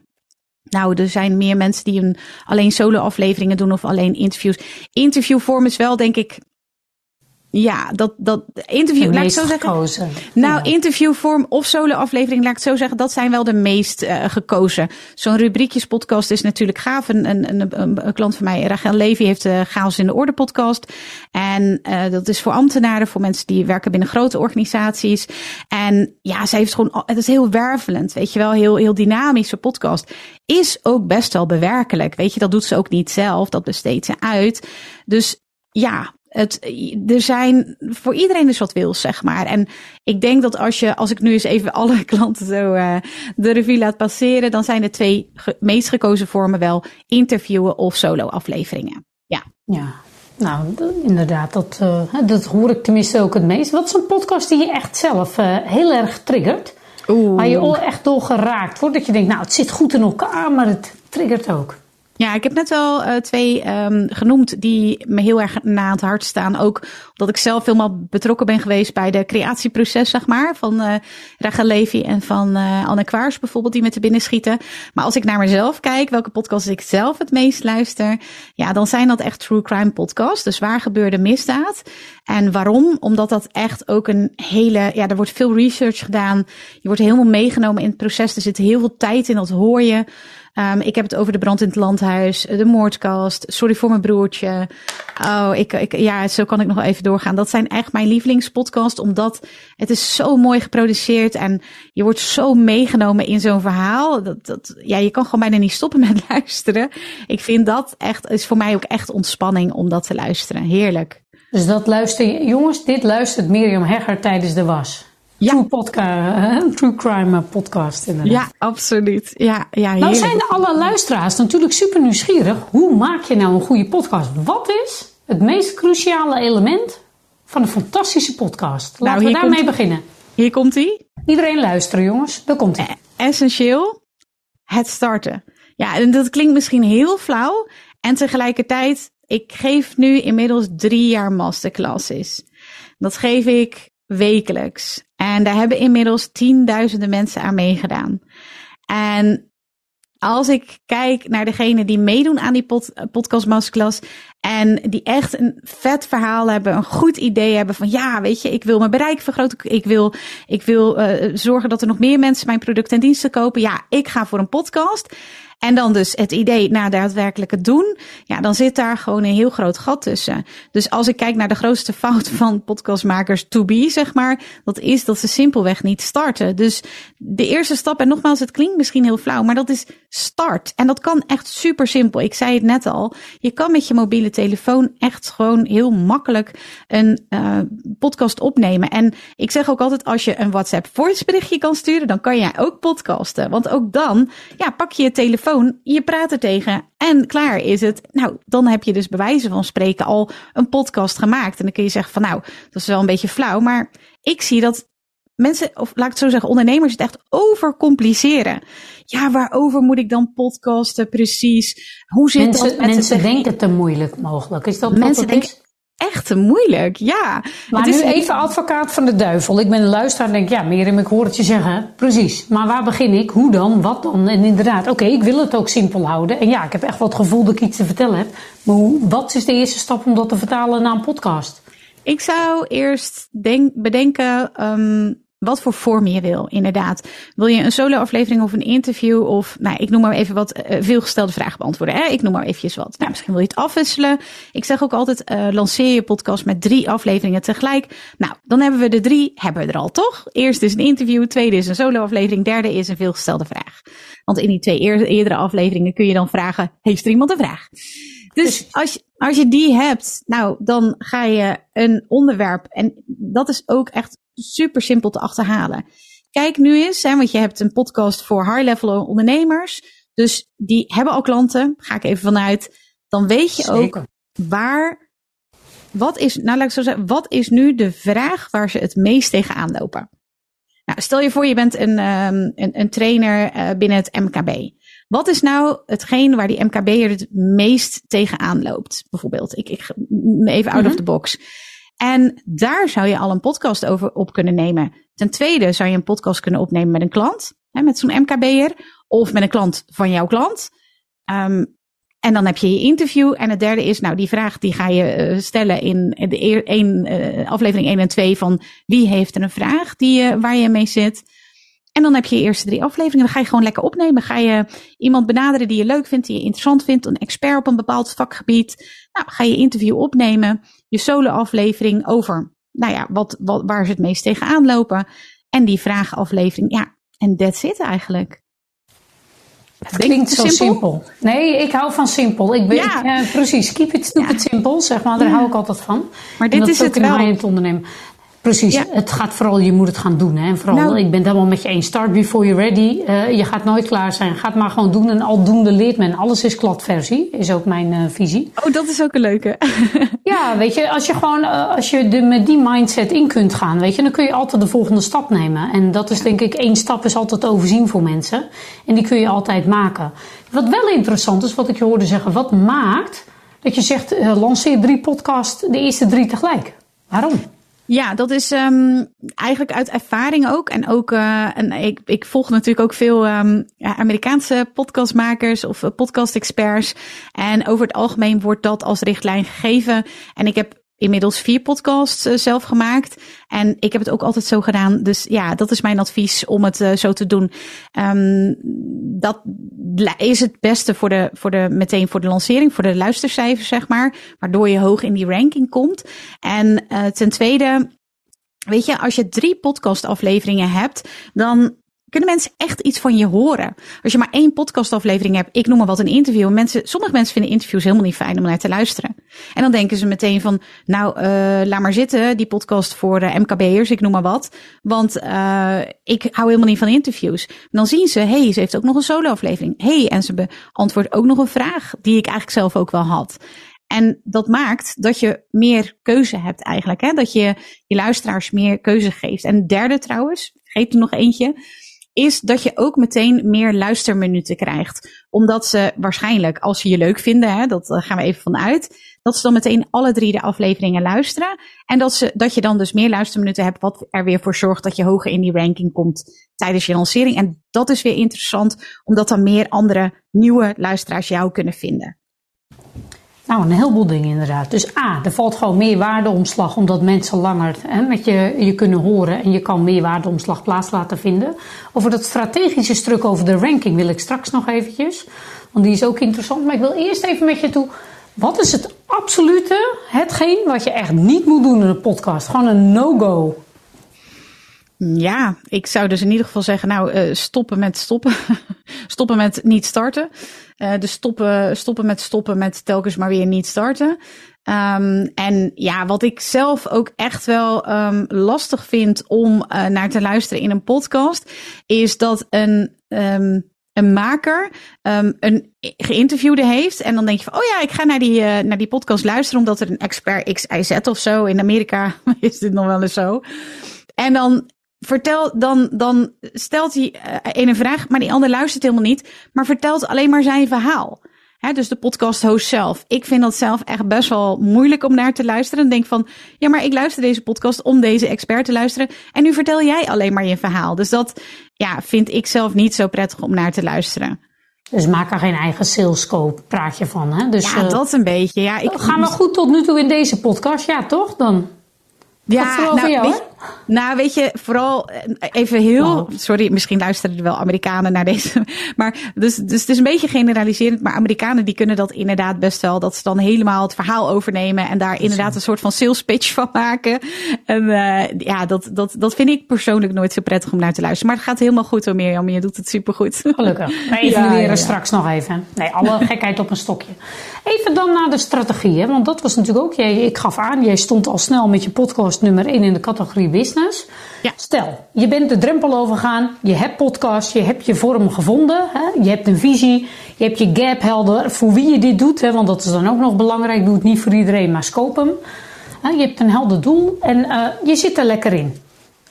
nou, er zijn meer mensen die een, alleen solo afleveringen doen of alleen interviews. Interviewvorm is wel, denk ik, ja, dat, dat interview, laat ik zo zeggen. Gekozen. Nou, ja. interviewvorm of solo-aflevering, laat ik het zo zeggen, dat zijn wel de meest uh, gekozen. Zo'n rubriekjes-podcast is natuurlijk gaaf. Een, een, een, een, klant van mij, Rachel Levy, heeft de Chaos in de Orde podcast. En uh, dat is voor ambtenaren, voor mensen die werken binnen grote organisaties. En ja, ze heeft gewoon, het is heel wervelend, weet je wel, heel, heel dynamische podcast. Is ook best wel bewerkelijk, weet je, dat doet ze ook niet zelf, dat besteedt ze uit. Dus ja, het, er zijn voor iedereen dus wat wils, zeg maar. En ik denk dat als je, als ik nu eens even <laughs> alle klanten zo uh, de revue laat passeren, dan zijn de twee ge meest gekozen vormen wel interviewen of solo afleveringen. Ja. Ja. Nou, inderdaad, dat, uh, dat hoor ik tenminste ook het meest. Wat is een podcast die je echt zelf uh, heel erg triggert? Oeh. Waar je echt door geraakt wordt. Dat je denkt, nou, het zit goed in elkaar, maar het triggert ook. Ja, ik heb net wel uh, twee um, genoemd die me heel erg na het hart staan. Ook omdat ik zelf helemaal betrokken ben geweest bij de creatieproces, zeg maar. Van uh, Levy en van uh, Anne Kwaars bijvoorbeeld, die met de binnen schieten. Maar als ik naar mezelf kijk, welke podcasts ik zelf het meest luister. Ja, dan zijn dat echt true crime podcasts. Dus waar gebeurde misdaad? En waarom? Omdat dat echt ook een hele, ja, er wordt veel research gedaan. Je wordt helemaal meegenomen in het proces. Er zit heel veel tijd in, dat hoor je. Um, ik heb het over de brand in het landhuis, de moordkast, sorry voor mijn broertje. Oh, ik, ik, ja, zo kan ik nog even doorgaan. Dat zijn echt mijn lievelingspodcasts, omdat het is zo mooi geproduceerd en je wordt zo meegenomen in zo'n verhaal. Dat, dat, ja, je kan gewoon bijna niet stoppen met <laughs> luisteren. Ik vind dat echt, is voor mij ook echt ontspanning om dat te luisteren. Heerlijk. Dus dat luister jongens, dit luistert Mirjam Hegger tijdens de was. Ja. True, podcast, true crime podcast inderdaad. Ja, absoluut. Ja, ja, nou zijn alle luisteraars natuurlijk super nieuwsgierig. Hoe maak je nou een goede podcast? Wat is het meest cruciale element van een fantastische podcast? Laten nou, we daarmee beginnen. Hier komt hij. Iedereen luisteren jongens, daar komt hij. Eh, essentieel, het starten. Ja, en dat klinkt misschien heel flauw. En tegelijkertijd, ik geef nu inmiddels drie jaar masterclasses. Dat geef ik wekelijks. En daar hebben inmiddels tienduizenden mensen aan meegedaan. En als ik kijk naar degene die meedoen aan die pod, podcast masterclass en die echt een vet verhaal hebben, een goed idee hebben van ja, weet je, ik wil mijn bereik vergroten, ik wil, ik wil uh, zorgen dat er nog meer mensen mijn producten en diensten kopen. Ja, ik ga voor een podcast. En dan dus het idee na daadwerkelijk het doen. Ja, dan zit daar gewoon een heel groot gat tussen. Dus als ik kijk naar de grootste <laughs> fout van podcastmakers to be, zeg maar. Dat is dat ze simpelweg niet starten. Dus de eerste stap, en nogmaals, het klinkt misschien heel flauw, maar dat is start. En dat kan echt super simpel. Ik zei het net al. Je kan met je mobiele telefoon echt gewoon heel makkelijk een uh, podcast opnemen. En ik zeg ook altijd, als je een WhatsApp voice berichtje kan sturen, dan kan jij ook podcasten. Want ook dan, ja, pak je je telefoon je praat er tegen en klaar is het. Nou, dan heb je dus bewijzen van spreken al een podcast gemaakt. En dan kun je zeggen van nou, dat is wel een beetje flauw. Maar ik zie dat mensen, of laat ik het zo zeggen, ondernemers het echt overcompliceren. Ja, waarover moet ik dan podcasten precies? Hoe zit mensen, dat met Mensen denken te moeilijk mogelijk. Is dat mensen wat denken, echt moeilijk, ja. Maar het is nu even advocaat van de duivel. Ik ben een luisteraar en denk, ja Mirjam, ik hoor het je zeggen. Precies. Maar waar begin ik? Hoe dan? Wat dan? En inderdaad, oké, ik wil het ook simpel houden. En ja, ik heb echt wat gevoel dat ik iets te vertellen heb. Maar hoe, wat is de eerste stap om dat te vertalen naar een podcast? Ik zou eerst denk, bedenken, um, wat voor vorm je wil, inderdaad. Wil je een solo-aflevering of een interview? Of, nou, ik noem maar even wat uh, veelgestelde vragen beantwoorden. Hè? Ik noem maar eventjes wat. Nou, misschien wil je het afwisselen. Ik zeg ook altijd, uh, lanceer je podcast met drie afleveringen tegelijk. Nou, dan hebben we de drie, hebben we er al, toch? Eerst is een interview, tweede is een solo-aflevering, derde is een veelgestelde vraag. Want in die twee eerdere afleveringen kun je dan vragen, heeft er iemand een vraag? Dus als je, als je die hebt, nou, dan ga je een onderwerp. En dat is ook echt super simpel te achterhalen. Kijk nu eens, hè, want je hebt een podcast voor high-level ondernemers. Dus die hebben al klanten, ga ik even vanuit. Dan weet je ook waar, wat is, nou laat ik zo zeggen, wat is nu de vraag waar ze het meest tegenaan lopen? Nou, stel je voor, je bent een, um, een, een, trainer uh, binnen het MKB. Wat is nou hetgeen waar die MKB'er het meest tegenaan loopt? Bijvoorbeeld, ik, ik even out mm -hmm. of mhm. the box. En daar zou je al een podcast over op kunnen nemen. Ten tweede zou je een podcast kunnen opnemen met een klant, hè, met zo'n MKB'er, of met een klant van jouw klant. Um, en dan heb je je interview. En het derde is, nou, die vraag die ga je uh, stellen in de een, uh, aflevering 1 en 2 van wie heeft er een vraag die, uh, waar je mee zit. En dan heb je je eerste drie afleveringen. Dan ga je gewoon lekker opnemen. Ga je iemand benaderen die je leuk vindt, die je interessant vindt, een expert op een bepaald vakgebied. Nou, ga je interview opnemen je solo-aflevering over, nou ja, wat, wat, waar ze het meest tegenaan lopen. En die vragenaflevering, ja, en that's it eigenlijk. Het klinkt zo simpel? Nee, ik hou van simpel. Ik weet, ja. precies. Keep it stupid ja. simpel, zeg maar. Daar ja. hou ik altijd van. Maar dit is het wel. het ondernemen. Precies, het gaat vooral, je moet het gaan doen. Hè? En vooral, nou, ik ben het helemaal met je eens. Start before you're ready. Uh, je gaat nooit klaar zijn. Ga het maar gewoon doen. En aldoende leert men. Alles is kladversie, is ook mijn uh, visie. Oh, dat is ook een leuke. <laughs> ja, weet je, als je gewoon, uh, als je de, met die mindset in kunt gaan, weet je, dan kun je altijd de volgende stap nemen. En dat is denk ik, één stap is altijd overzien voor mensen. En die kun je altijd maken. Wat wel interessant is, wat ik je hoorde zeggen, wat maakt dat je zegt, lanceer drie podcasts, de eerste drie tegelijk? Waarom? Ja, dat is um, eigenlijk uit ervaring ook. En ook, uh, en ik, ik volg natuurlijk ook veel um, Amerikaanse podcastmakers of uh, podcast-experts. En over het algemeen wordt dat als richtlijn gegeven. En ik heb inmiddels vier podcasts uh, zelf gemaakt. En ik heb het ook altijd zo gedaan. Dus ja, dat is mijn advies om het uh, zo te doen. Um, dat is het beste voor de, voor de, meteen voor de lancering, voor de luistercijfers, zeg maar. Waardoor je hoog in die ranking komt. En uh, ten tweede, weet je, als je drie podcastafleveringen hebt, dan kunnen mensen echt iets van je horen. Als je maar één podcastaflevering hebt, ik noem maar wat een interview. Mensen, sommige mensen vinden interviews helemaal niet fijn om naar te luisteren. En dan denken ze meteen van, nou, uh, laat maar zitten, die podcast voor de MKB'ers, ik noem maar wat. Want uh, ik hou helemaal niet van interviews. dan zien ze, hey, ze heeft ook nog een solo-aflevering. hey, en ze beantwoordt ook nog een vraag die ik eigenlijk zelf ook wel had. En dat maakt dat je meer keuze hebt eigenlijk. Hè? Dat je je luisteraars meer keuze geeft. En derde trouwens, vergeet er nog eentje is dat je ook meteen meer luisterminuten krijgt. Omdat ze waarschijnlijk, als ze je leuk vinden, hè, dat gaan we even vanuit, dat ze dan meteen alle drie de afleveringen luisteren. En dat, ze, dat je dan dus meer luisterminuten hebt, wat er weer voor zorgt dat je hoger in die ranking komt tijdens je lancering. En dat is weer interessant, omdat dan meer andere nieuwe luisteraars jou kunnen vinden. Nou, een heleboel dingen inderdaad. Dus A, er valt gewoon meer waardeomslag omdat mensen langer hè, met je, je kunnen horen en je kan meer waardeomslag plaats laten vinden. Over dat strategische stuk over de ranking wil ik straks nog eventjes, want die is ook interessant. Maar ik wil eerst even met je toe, wat is het absolute, hetgeen wat je echt niet moet doen in een podcast? Gewoon een no-go. Ja, ik zou dus in ieder geval zeggen, nou, uh, stoppen met stoppen. <laughs> stoppen met niet starten. Uh, dus stoppen, stoppen met stoppen met telkens maar weer niet starten. Um, en ja, wat ik zelf ook echt wel um, lastig vind om uh, naar te luisteren in een podcast, is dat een, um, een maker een geïnterviewde heeft. En dan denk je van, oh ja, ik ga naar die, naar die podcast luisteren, omdat er een expert XIZ of zo. In Amerika <laughs> is dit nog wel eens zo. En dan vertel, dan, dan stelt hij uh, een vraag, maar die ander luistert helemaal niet, maar vertelt alleen maar zijn verhaal. He, dus de podcast host zelf. Ik vind dat zelf echt best wel moeilijk om naar te luisteren. En denk van, ja, maar ik luister deze podcast om deze expert te luisteren. En nu vertel jij alleen maar je verhaal. Dus dat ja, vind ik zelf niet zo prettig om naar te luisteren. Dus maak er geen eigen salescope praatje van. Hè? Dus, ja, uh, dat een beetje. Ja, ik, gaan we goed tot nu toe in deze podcast? Ja, toch? Dan. Ja, nou, jou, weet, nou, weet je, vooral eh, even heel. Sorry, misschien luisteren er wel Amerikanen naar deze. <laughs> Maar dus, dus het is een beetje generaliserend. Maar Amerikanen die kunnen dat inderdaad best wel. Dat ze dan helemaal het verhaal overnemen. En daar inderdaad een soort van sales pitch van maken. En uh, ja, dat, dat, dat vind ik persoonlijk nooit zo prettig om naar te luisteren. Maar het gaat helemaal goed hoor, Mirjam. Je doet het supergoed. Gelukkig. <laughs> Wij evalueren ja, ja, straks nog even. Nee, alle <laughs> gekheid op een stokje. Even dan naar de strategie. Hè? Want dat was natuurlijk ook. Jij, ik gaf aan, jij stond al snel met je podcast nummer 1 in de categorie business. Ja. Stel, je bent de drempel overgaan, je hebt podcast, je hebt je vorm gevonden, hè? je hebt een visie, je hebt je gap helder voor wie je dit doet, hè? want dat is dan ook nog belangrijk. Doe het niet voor iedereen, maar scope hem. Je hebt een helder doel en uh, je zit er lekker in.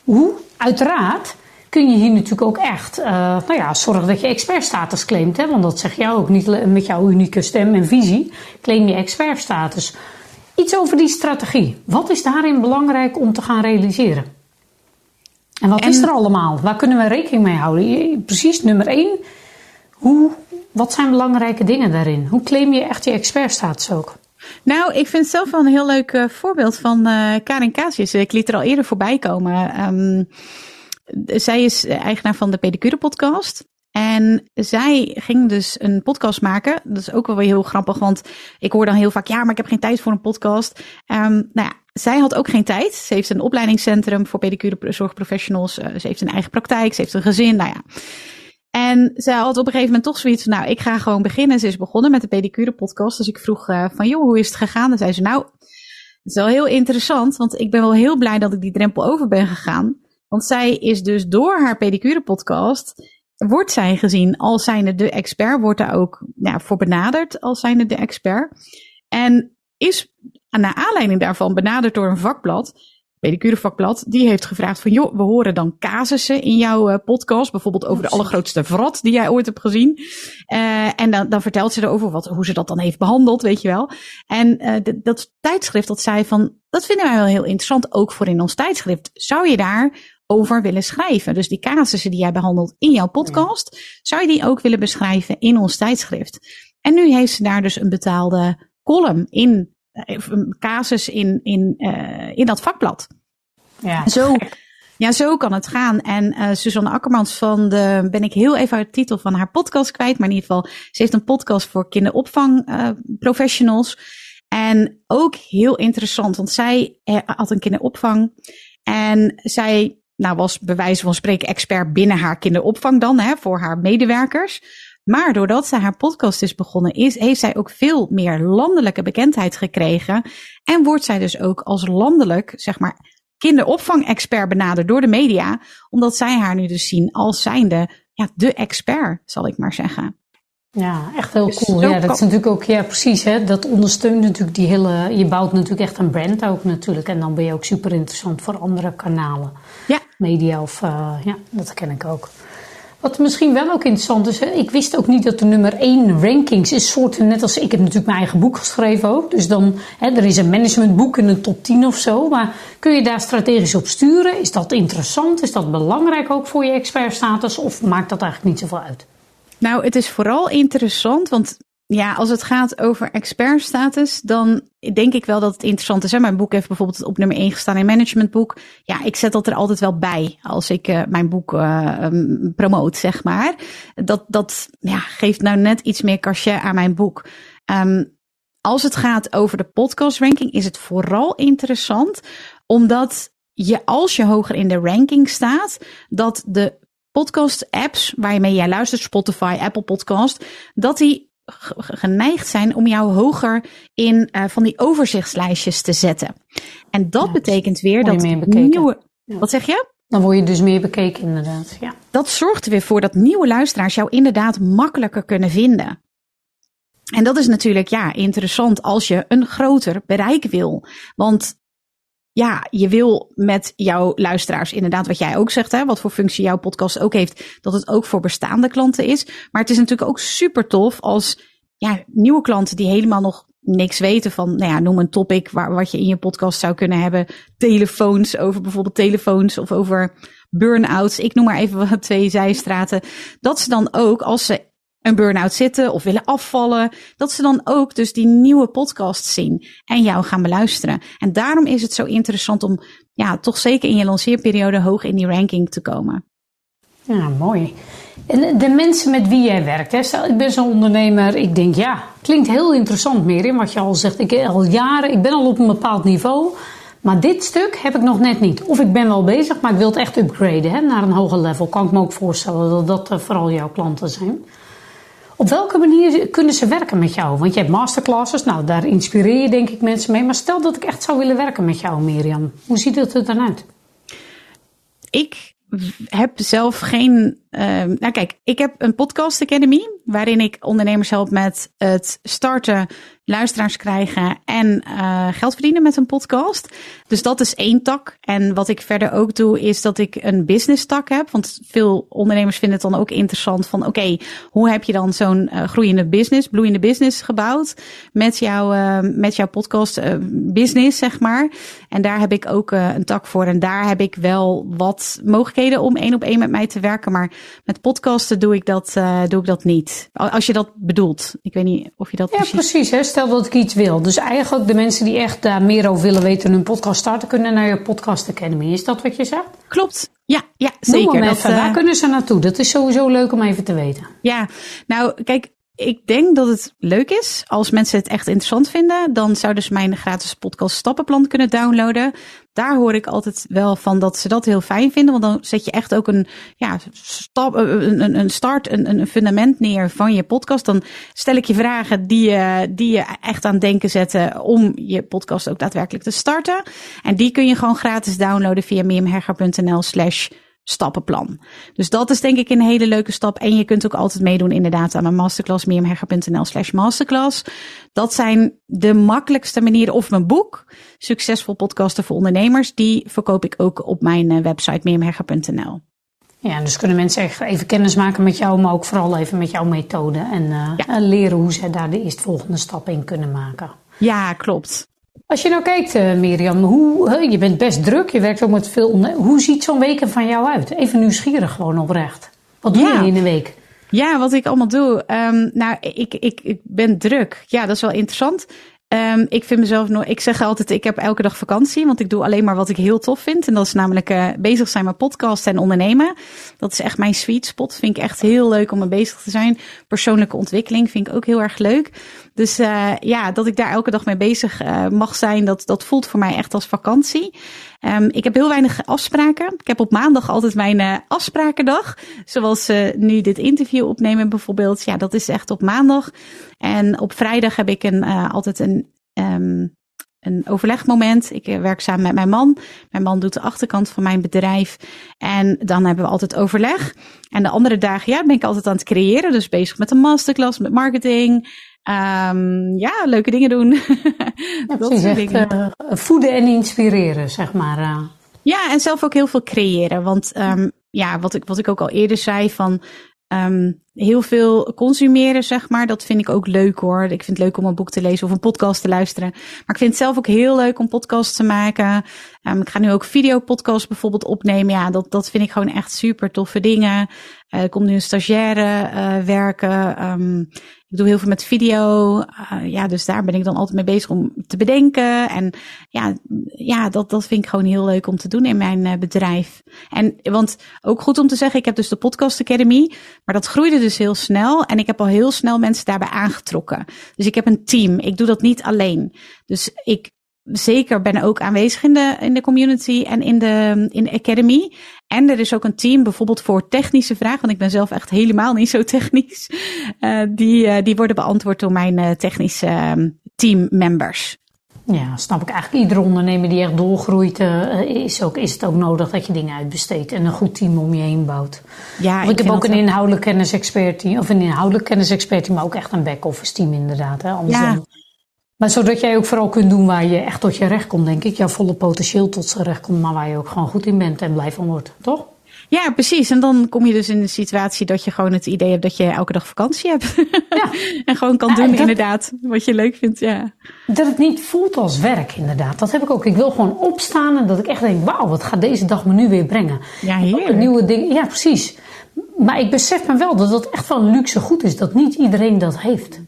Hoe? Uiteraard kun je hier natuurlijk ook echt uh, nou ja, zorgen dat je expertstatus claimt. Hè? Want dat zeg jij ook niet met jouw unieke stem en visie. Claim je expertstatus. Iets over die strategie. Wat is daarin belangrijk om te gaan realiseren? En wat is er allemaal? Waar kunnen we rekening mee houden? Precies, nummer één. Hoe, wat zijn belangrijke dingen daarin? Hoe claim je echt je expertstatus ook? Nou, ik vind zelf wel een heel leuk uh, voorbeeld van uh, Karin Casius. Ik liet er al eerder voorbij komen. Um, zij is eigenaar van de Pedicure podcast. En zij ging dus een podcast maken. Dat is ook wel weer heel grappig, want ik hoor dan heel vaak, ja, maar ik heb geen tijd voor een podcast. Um, nou ja, zij had ook geen tijd. Ze heeft een opleidingscentrum voor pedicure zorgprofessionals. Uh, ze heeft een eigen praktijk, ze heeft een gezin, nou ja. En zij had op een gegeven moment toch zoiets van, nou, ik ga gewoon beginnen. Ze is begonnen met de pedicure podcast. Dus ik vroeg uh, van, joh, hoe is het gegaan? En zei ze, nou, is wel heel interessant, want ik ben wel heel blij dat ik die drempel over ben gegaan. Want zij is dus door haar pedicure podcast, wordt zij gezien als zijnde de expert, wordt daar ook ja, voor benaderd als zijnde de expert. En is naar aanleiding daarvan benaderd door een vakblad pedicurevakblad, die heeft gevraagd van joh, we horen dan casussen in jouw uh, podcast, bijvoorbeeld over de allergrootste vrat die jij ooit hebt gezien. Uh, en dan, dan vertelt ze erover wat, hoe ze dat dan heeft behandeld, weet je wel. En uh, dat tijdschrift dat zei van, dat vinden wij wel heel interessant, ook voor in ons tijdschrift. Zou je daar over willen schrijven? Dus die casussen die jij behandelt in jouw podcast, zou je die ook willen beschrijven in ons tijdschrift? En nu heeft ze daar dus een betaalde column in een casus in, in, uh, in dat vakblad. Ja. Zo, ja, zo kan het gaan. En uh, Suzanne Akkermans van de, ben ik heel even uit de titel van haar podcast kwijt. Maar in ieder geval, ze heeft een podcast voor kinderopvang uh, professionals. En ook heel interessant, want zij had een kinderopvang. En zij nou, was bij wijze van spreken expert binnen haar kinderopvang dan, hè, voor haar medewerkers. Maar doordat zij haar podcast is begonnen, is, heeft zij ook veel meer landelijke bekendheid gekregen. En wordt zij dus ook als landelijk, zeg maar, kinderopvang-expert benaderd door de media. Omdat zij haar nu dus zien als zijnde ja, de expert, zal ik maar zeggen. Ja, echt heel dus cool. Ja, dat is natuurlijk ook, ja, precies. Hè, dat ondersteunt natuurlijk die hele. Je bouwt natuurlijk echt een brand ook natuurlijk. En dan ben je ook super interessant voor andere kanalen. Ja. Media of, uh, ja, dat ken ik ook. Wat misschien wel ook interessant is, ik wist ook niet dat de nummer 1 rankings is soorten, net als ik heb natuurlijk mijn eigen boek geschreven ook. Dus dan, hè, er is een managementboek in een top 10 of zo. Maar kun je daar strategisch op sturen? Is dat interessant? Is dat belangrijk ook voor je expertstatus? Of maakt dat eigenlijk niet zoveel uit? Nou, het is vooral interessant, want ja, als het gaat over expertstatus, dan denk ik wel dat het interessant is. Hè? Mijn boek heeft bijvoorbeeld op nummer 1 gestaan in managementboek. Ja, ik zet dat er altijd wel bij als ik uh, mijn boek uh, promoot, zeg maar. Dat, dat ja, geeft nou net iets meer cachet aan mijn boek. Um, als het gaat over de podcast ranking, is het vooral interessant omdat je, als je hoger in de ranking staat, dat de podcast apps waarmee jij luistert, Spotify, Apple Podcast, dat die geneigd zijn om jou hoger in uh, van die overzichtslijstjes te zetten. En dat betekent weer dat nieuwe. Ja. Wat zeg je? Dan word je dus meer bekeken, inderdaad. Ja. Dat zorgt er weer voor dat nieuwe luisteraars jou inderdaad makkelijker kunnen vinden. En dat is natuurlijk ja, interessant als je een groter bereik wil. Want ja, je wil met jouw luisteraars inderdaad, wat jij ook zegt, hè, wat voor functie jouw podcast ook heeft, dat het ook voor bestaande klanten is. Maar het is natuurlijk ook super tof als ja, nieuwe klanten die helemaal nog niks weten van, nou ja, noem een topic waar, wat je in je podcast zou kunnen hebben. Telefoons, over bijvoorbeeld telefoons of over burn-outs. Ik noem maar even <laughs> wat twee zijstraten. Dat ze dan ook, als ze een burn-out zitten of willen afvallen, dat ze dan ook dus die nieuwe podcast zien en jou gaan beluisteren. En daarom is het zo interessant om ja, toch zeker in je lanceerperiode hoog in die ranking te komen. Ja, mooi. En de mensen met wie jij werkt, hè? Stel, ik ben zo'n ondernemer, ik denk ja, klinkt heel interessant meer wat je al zegt. Ik al jaren, ik ben al op een bepaald niveau, maar dit stuk heb ik nog net niet. Of ik ben wel bezig, maar ik wil het echt upgraden hè, naar een hoger level. Kan ik me ook voorstellen dat dat eh, vooral jouw klanten zijn. Op welke manier kunnen ze werken met jou? Want je hebt masterclasses, nou daar inspireer je denk ik mensen mee. Maar stel dat ik echt zou willen werken met jou, Mirjam. Hoe ziet het er dan uit? Ik heb zelf geen. Uh, nou, kijk, ik heb een podcast academy waarin ik ondernemers help met het starten, luisteraars krijgen en uh, geld verdienen met een podcast. Dus dat is één tak. En wat ik verder ook doe, is dat ik een business tak heb. Want veel ondernemers vinden het dan ook interessant van oké, hoe heb je dan zo'n uh, groeiende business, bloeiende business gebouwd met, jou, uh, met jouw podcast business, zeg maar. En daar heb ik ook een tak voor. En daar heb ik wel wat mogelijkheden om één op één met mij te werken. Maar met podcasten doe ik dat, doe ik dat niet. Als je dat bedoelt. Ik weet niet of je dat ja, precies... precies hè? Stel dat ik iets wil. Dus eigenlijk de mensen die echt daar meer over willen weten... hun podcast starten, kunnen naar je podcast academy. Is dat wat je zegt? Klopt. Ja, ja zeker. Dat, Waar uh... kunnen ze naartoe? Dat is sowieso leuk om even te weten. Ja, nou kijk, ik denk dat het leuk is. Als mensen het echt interessant vinden, dan zouden ze mijn gratis podcast Stappenplan kunnen downloaden. Daar hoor ik altijd wel van dat ze dat heel fijn vinden. Want dan zet je echt ook een, ja, stap, een, een start, een, een fundament neer van je podcast. Dan stel ik je vragen die je, die je echt aan denken zetten om je podcast ook daadwerkelijk te starten. En die kun je gewoon gratis downloaden via miriamherger.nl slash stappenplan. Dus dat is denk ik een hele leuke stap. En je kunt ook altijd meedoen inderdaad aan mijn masterclass, miriamhegger.nl slash masterclass. Dat zijn de makkelijkste manieren. Of mijn boek, Succesvol podcasten voor ondernemers. Die verkoop ik ook op mijn eh, website, miriamhegger.nl. Ja, dus kunnen mensen echt even kennis maken met jou, maar ook vooral even met jouw methode. En uh, leren hoe ze daar de eerstvolgende stap in kunnen maken. Ja, klopt. Als je nou kijkt, uh, Mirjam, hoe, je bent best druk, je werkt ook met veel. Hoe ziet zo'n week er van jou uit? Even nieuwsgierig gewoon oprecht. Wat doe je in een week? Ja, wat ik allemaal doe. Um, nou, ik, ik, ik ben druk. Ja, dat is wel interessant. Um, ik vind mezelf nog, ik zeg altijd, ik heb elke dag vakantie, want ik doe alleen maar wat ik heel tof vind. En dat is namelijk uh, bezig zijn met podcast en ondernemen. Dat is echt mijn sweet spot. Vind ik echt heel leuk om mee bezig te zijn. Persoonlijke ontwikkeling vind ik ook heel erg leuk. Dus uh, ja, dat ik daar elke dag mee bezig uh, mag zijn, dat, dat voelt voor mij echt als vakantie. Um, ik heb heel weinig afspraken. Ik heb op maandag altijd mijn uh, afsprakendag. Zoals nu dit interview opnemen bijvoorbeeld. Ja, dat is echt op maandag. En op vrijdag heb ik een, altijd een, um, een overlegmoment. Ik werk samen met mijn man. Mijn man doet de achterkant van mijn bedrijf. En dan hebben we altijd overleg. En de andere dagen ja, ben ik altijd aan het creëren. Dus bezig met een masterclass, met marketing. Um, ja, leuke dingen doen. <laughs> Ja, dat soort dingen. Uh, voeden en inspireren, zeg maar. Uh. Ja, en zelf ook heel veel creëren. Want um, ja, wat ik, wat ik ook al eerder zei, van um, heel veel consumeren, zeg maar. Dat vind ik ook leuk hoor. Ik vind het leuk om een boek te lezen of een podcast te luisteren. Maar ik vind het zelf ook heel leuk om podcasts te maken. Um, ik ga nu ook videopodcasts bijvoorbeeld opnemen. Ja, dat, dat vind ik gewoon echt super toffe dingen. Uh, er komt nu een stagiaire uh, werken. Um, ik doe heel veel met video. Uh, ja, dus daar ben ik dan altijd mee bezig om te bedenken. En ja, ja dat, dat vind ik gewoon heel leuk om te doen in mijn bedrijf. En want ook goed om te zeggen, ik heb dus de Podcast Academy. Maar dat groeide dus heel snel. En ik heb al heel snel mensen daarbij aangetrokken. Dus ik heb een team. Ik doe dat niet alleen. Dus ik zeker ben ook aanwezig in de, in de community en in de, in de academy. En er is ook een team bijvoorbeeld voor technische vragen, want ik ben zelf echt helemaal niet zo technisch. Uh, die, uh, die worden beantwoord door mijn uh, technische uh, teammembers. Ja, snap ik eigenlijk. Iedere ondernemer die echt doorgroeit, is, ook, is het ook nodig dat je dingen uitbesteedt en een goed team om je heen bouwt. Ja, ik, ik heb ook een inhoudelijk kennisexpert team, of een inhoudelijk kennisexpert team, maar ook echt een back-office team inderdaad. Hè? Anders ja. dan maar zodat jij ook vooral kunt doen waar je echt tot je recht komt, denk ik. Jouw volle potentieel tot zijn recht komt, maar waar je ook gewoon goed in bent en blij van wordt, toch? Ja, precies. En dan kom je dus in de situatie dat je gewoon het idee hebt dat je elke dag vakantie hebt. <laughs> Ja. en gewoon kan doen, dat, inderdaad, wat je leuk vindt. Ja. Dat het niet voelt als werk, inderdaad. Dat heb ik ook. Ik wil gewoon opstaan en dat ik echt denk: wauw, wat gaat deze dag me nu weer brengen? Ja, heerlijk. Nieuwe dingen. Ja, precies. Maar ik besef me wel dat het echt wel een luxe goed is dat niet iedereen dat heeft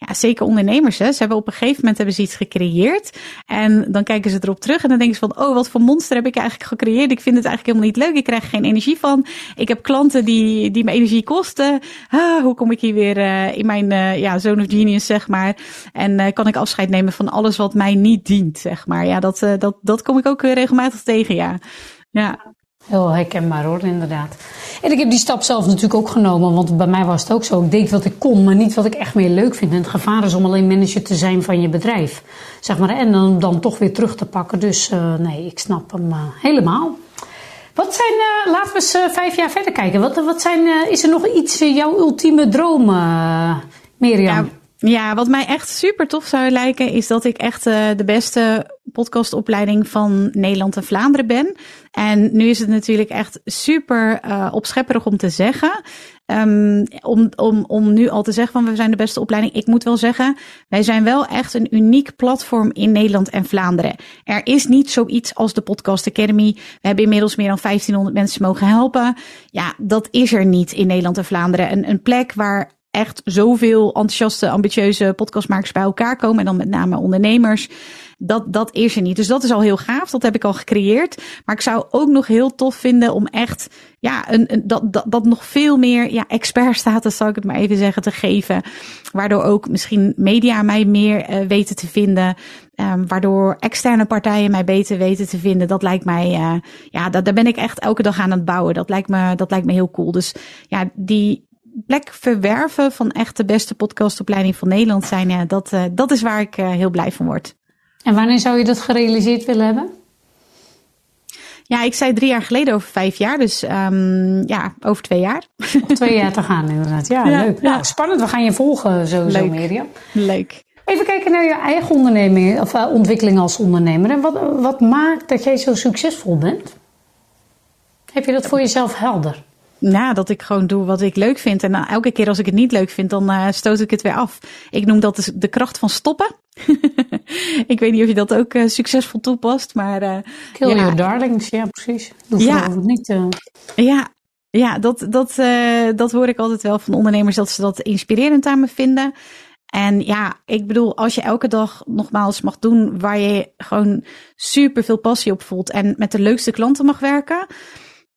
ja, zeker ondernemers, hè, ze hebben op een gegeven moment hebben ze iets gecreëerd. En dan kijken ze erop terug en dan denken ze van, oh, wat voor monster heb ik eigenlijk gecreëerd? Ik vind het eigenlijk helemaal niet leuk. Ik krijg geen energie van. Ik heb klanten die, die me energie kosten. Ah, hoe kom ik hier weer uh, in mijn uh, ja, zone of genius, zeg maar. En uh, kan ik afscheid nemen van alles wat mij niet dient, zeg maar. Ja, dat, dat, dat kom ik ook regelmatig tegen, ja. Ja. Heel herkenbaar hoor, inderdaad. En ik heb die stap zelf natuurlijk ook genomen, want bij mij was het ook zo. Ik deed wat ik kon, maar niet wat ik echt meer leuk vind. En het gevaar is om alleen manager te zijn van je bedrijf. Zeg maar, en dan, dan toch weer terug te pakken. Dus uh, nee, ik snap hem uh, helemaal. Wat zijn, uh, laten we eens vijf jaar verder kijken. Wat, wat zijn, is er nog iets, jouw ultieme droom, Mirjam? Ja. Ja, wat mij echt super tof zou lijken, is dat ik echt uh, de beste podcastopleiding van Nederland en Vlaanderen ben. En nu is het natuurlijk echt super uh, opschepperig om te zeggen. Um, om, om, om nu al te zeggen van we zijn de beste opleiding. Ik moet wel zeggen, wij zijn wel echt een uniek platform in Nederland en Vlaanderen. Er is niet zoiets als de Podcast Academy. We hebben inmiddels meer dan 1500 mensen mogen helpen. Ja, dat is er niet in Nederland en Vlaanderen. Een, een plek waar echt zoveel enthousiaste, ambitieuze podcastmakers bij elkaar komen. En dan met name ondernemers. Dat, dat is er niet. Dus dat is al heel gaaf. Dat heb ik al gecreëerd. Maar ik zou ook nog heel tof vinden om echt, ja, een, een, dat, dat, dat nog veel meer, ja, expertstatus, zal ik het maar even zeggen, te geven. Waardoor ook misschien media mij meer uh, weten te vinden. Um, waardoor externe partijen mij beter weten te vinden. Dat lijkt mij, uh, ja, dat, daar ben ik echt elke dag aan het bouwen. Dat lijkt me, dat lijkt me heel cool. Dus ja, die, plek verwerven van echt de beste podcastopleiding van Nederland zijn, ja, dat, uh, dat is waar ik uh, heel blij van word. En wanneer zou je dat gerealiseerd willen hebben? Ja, ik zei drie jaar geleden over vijf jaar. Dus um, ja, over twee jaar. Nog twee jaar te gaan inderdaad. Ja, ja leuk. Ja. Nou, spannend. We gaan je volgen sowieso, leuk. Mirjam. Leuk. Even kijken naar je eigen onderneming, of, uh, ontwikkeling als ondernemer. En wat, wat maakt dat jij zo succesvol bent? Heb je dat voor jezelf helder? Nou, dat ik gewoon doe wat ik leuk vind. En uh, elke keer als ik het niet leuk vind, dan uh, stoot ik het weer af. Ik noem dat de, de kracht van stoppen. <laughs> ik weet niet of je dat ook uh, succesvol toepast, maar... Kill ja. your darlings, ja precies. Doe ja. niet... Ja, ja dat, dat, dat hoor ik altijd wel van ondernemers, dat ze dat inspirerend aan me vinden. En ja, ik bedoel, als je elke dag nogmaals mag doen waar je gewoon super veel passie op voelt en met de leukste klanten mag werken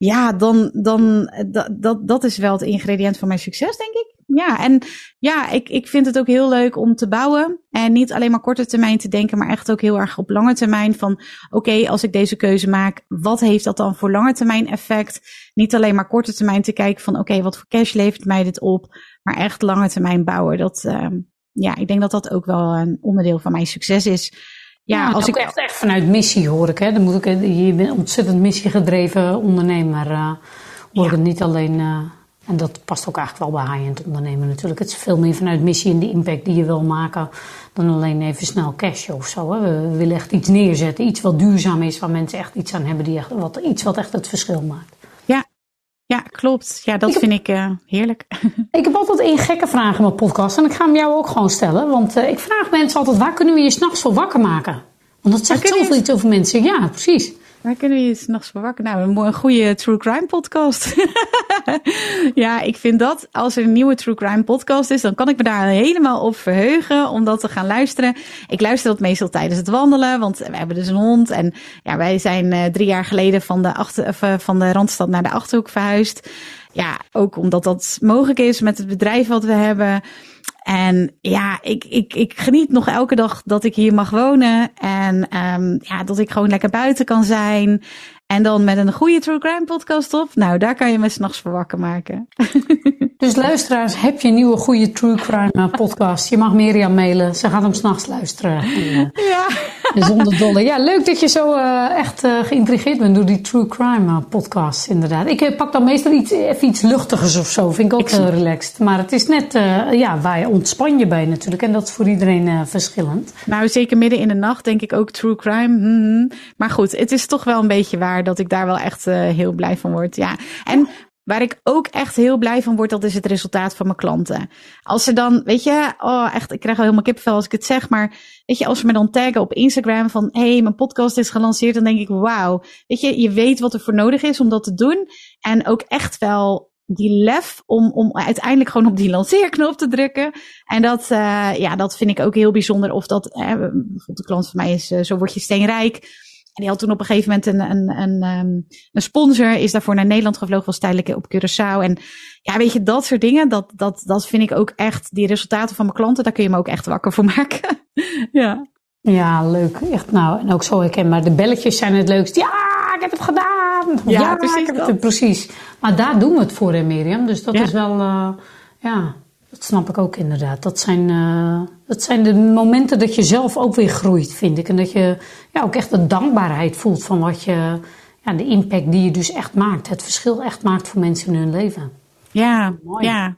ja, dan, dan dat, dat, dat is wel het ingrediënt van mijn succes, denk ik. Ja, en ja, ik, ik vind het ook heel leuk om te bouwen. En niet alleen maar korte termijn te denken, maar echt ook heel erg op lange termijn. Van oké, als ik deze keuze maak, wat heeft dat dan voor lange termijn effect? Niet alleen maar korte termijn te kijken van oké, wat voor cash levert mij dit op? Maar echt lange termijn bouwen. Dat, uh, ja, ik denk dat dat ook wel een onderdeel van mijn succes is. Ja, ja als ik echt, echt vanuit missie hoor ik. Hè. Dan moet ik, je bent ontzettend missiegedreven ondernemer. Uh, hoor ik het niet alleen. Uh, en dat past ook eigenlijk wel bij high-end ondernemen natuurlijk. Het is veel meer vanuit missie en de impact die je wil maken. Dan alleen even snel cash of zo. Hè. We, we willen echt iets neerzetten. Iets wat duurzaam is. Waar mensen echt iets aan hebben. Die echt, wat, iets wat echt het verschil maakt. Klopt. Ja, dat ik vind heb, ik uh, heerlijk. <laughs> Ik heb altijd één gekke vraag in mijn podcast. En ik ga hem jou ook gewoon stellen. Want uh, ik vraag mensen altijd, waar kunnen we je s'nachts voor wakker maken? Want dat zegt zoveel iets over mensen. Ja, precies. Waar kunnen we je s'nachts voor? Nou, een, goede true crime podcast. <laughs> ja, ik vind dat als er een nieuwe true crime podcast is, dan kan ik me daar helemaal op verheugen om dat te gaan luisteren. Ik luister dat meestal tijdens het wandelen, want we hebben dus een hond. En ja, wij zijn uh, drie jaar geleden van de, achter, uh, van de Randstad naar de Achterhoek verhuisd. Ja, ook omdat dat mogelijk is met het bedrijf wat we hebben. En ja, ik, ik, ik geniet nog elke dag dat ik hier mag wonen. En um, ja, dat ik gewoon lekker buiten kan zijn. En dan met een goede True Crime podcast op. Nou, daar kan je me s'nachts voor wakker maken. <laughs> Dus luisteraars, heb je een nieuwe goede True Crime podcast? Je mag Mirjam mailen. Ze gaat hem s'nachts luisteren. Ja. Zonder dolle. Ja, leuk dat je zo uh, echt uh, geïntrigeerd bent door die True Crime podcast, inderdaad. Ik uh, pak dan meestal iets, even iets luchtigers of zo. Vind ik ook heel relaxed. Maar het is net, ja, waar je ontspan je bij natuurlijk. En dat is voor iedereen verschillend. Nou, zeker midden in de nacht denk ik ook True Crime. Mm-hmm. Maar goed, het is toch wel een beetje waar dat ik daar wel echt heel blij van word. Ja. En Waar ik ook echt heel blij van word, dat is het resultaat van mijn klanten. Als ze dan, weet je, oh echt, ik krijg al helemaal kippenvel als ik het zeg, maar weet je, als ze me dan taggen op Instagram van, hey, mijn podcast is gelanceerd, dan denk ik, wauw, weet je, je weet wat er voor nodig is om dat te doen. En ook echt wel die lef om, om uiteindelijk gewoon op die lanceerknop te drukken. En dat, uh, ja, dat vind ik ook heel bijzonder. Of dat, eh, bijvoorbeeld de klant van mij is, uh, zo word je steenrijk. En die had toen op een gegeven moment een, een, een, um, een sponsor, is daarvoor naar Nederland gevlogen, was tijdelijk op Curaçao. En ja, weet je, dat soort dingen, dat, dat, dat vind ik ook echt, die resultaten van mijn klanten, daar kun je me ook echt wakker voor <laughs> maken. ja. Ja, leuk. Echt nou, en ook zo herkenbaar. De belletjes zijn het leukst. Ja, ik heb het gedaan. Ja, ja precies. Ik heb het, precies. Maar daar doen we het voor, hè, Mirjam. Dus dat ja. is wel, uh, ja, dat snap ik ook inderdaad. Dat zijn, uh, dat zijn de momenten dat je zelf ook weer groeit, vind ik. En dat je ja, ook echt de dankbaarheid voelt van wat je, ja, de impact die je dus echt maakt. Het verschil echt maakt voor mensen in hun leven. Ja, Mooi. ja.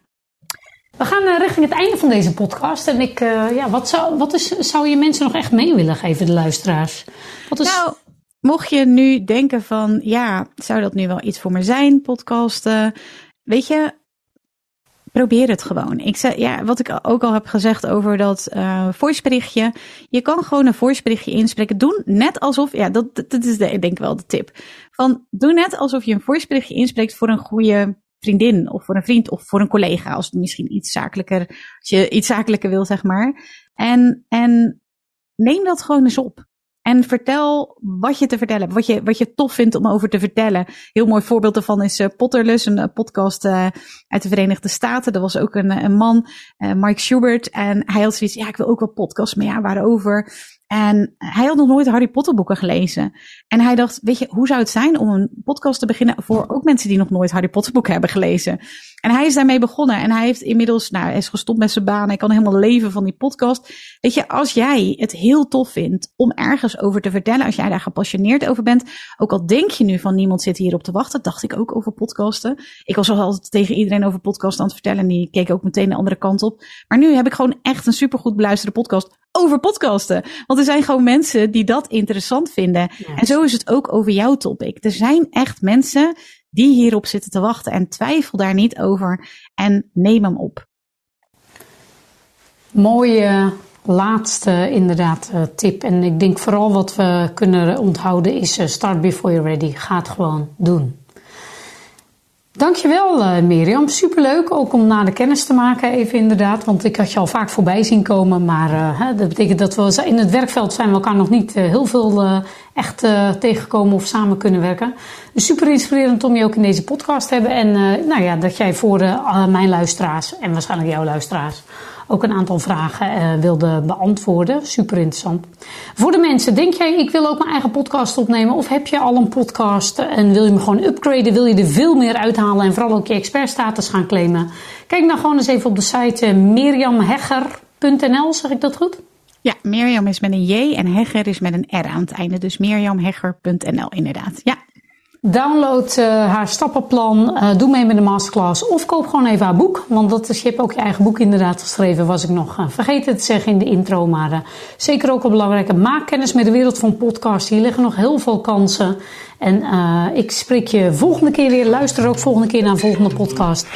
We gaan uh, richting het einde van deze podcast. En ik, uh, ja, wat, zou, wat is, zou je mensen nog echt mee willen geven, de luisteraars? Wat is... Nou, mocht je nu denken van, ja, zou dat nu wel iets voor me zijn, podcasten? Weet je, probeer het gewoon. Ik zei, ja, wat ik ook al heb gezegd over dat uh, voiceberichtje. Je kan gewoon een voiceberichtje inspreken. Doe net alsof, ja, dat, dat is de, ik denk wel de tip. Van, doe net alsof je een voiceberichtje inspreekt voor een goede vriendin of voor een vriend of voor een collega. Als het misschien iets zakelijker, als je iets zakelijker wil, zeg maar. En, en neem dat gewoon eens op. En vertel wat je te vertellen hebt, wat je, wat je tof vindt om over te vertellen. Heel mooi voorbeeld daarvan is uh, een uh, podcast uh, uit de Verenigde Staten. Er was ook een, een man, Mike Schubert, en hij had zoiets, ja, ik wil ook wel podcasts, maar ja, waarover? En hij had nog nooit Harry Potter boeken gelezen. En hij dacht, weet je, hoe zou het zijn om een podcast te beginnen voor ook mensen die nog nooit Harry Potter boeken hebben gelezen? En hij is daarmee begonnen. En hij heeft inmiddels, nou, hij is gestopt met zijn baan. Hij kan helemaal leven van die podcast. Weet je, als jij het heel tof vindt om ergens over te vertellen, als jij daar gepassioneerd over bent, ook al denk je nu van niemand zit hierop te wachten, dacht ik ook over podcasten. Ik was al altijd tegen iedereen over podcasten aan het vertellen en die keek ook meteen de andere kant op. Maar nu heb ik gewoon echt een supergoed beluisterde podcast over podcasten. Want er zijn gewoon mensen die dat interessant vinden. En zo is het ook over jouw topic. Er zijn echt mensen die hierop zitten te wachten. En twijfel daar niet over en neem hem op. Mooie laatste inderdaad eh, tip. En ik denk vooral wat we kunnen onthouden is eh, start before you're ready. Ga het gewoon doen. Dankjewel uh, Mirjam, superleuk ook om na de kennis te maken even inderdaad. Want ik had je al vaak voorbij zien komen, maar hè, dat betekent dat we in het werkveld zijn we elkaar nog niet uh, heel veel echt tegengekomen of samen kunnen werken. Dus super inspirerend om je ook in deze podcast te hebben en nou ja, dat jij voor mijn luisteraars en waarschijnlijk jouw luisteraars ook een aantal vragen uh, wilde beantwoorden. Super interessant. Voor de mensen, denk jij, ik wil ook mijn eigen podcast opnemen? Of heb je al een podcast en wil je me gewoon upgraden? Wil je er veel meer uithalen en vooral ook je expertstatus gaan claimen? Kijk dan gewoon eens even op de site uh, mirjamhegger.nl, zeg ik dat goed? Ja, Mirjam is met een J en Hegger is met een R aan het einde. Dus mirjamhegger.nl inderdaad. Ja. Download uh, haar stappenplan, uh, doe mee met de masterclass of koop gewoon even haar boek. Want dat is, je hebt ook je eigen boek inderdaad geschreven, was ik nog uh, vergeten te zeggen in de intro. Maar zeker ook een belangrijke. Maak kennis met de wereld van podcasts. Hier liggen nog heel veel kansen. En ik spreek je volgende keer weer. Luister ook volgende keer naar een volgende podcast.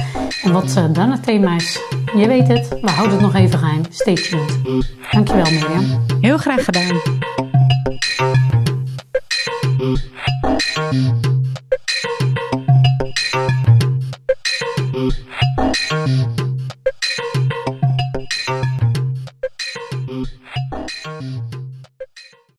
En wat dan het thema is, je weet het, we houden het nog even geheim. Stay tuned. Dankjewel Mirjam. Heel graag gedaan. Boop.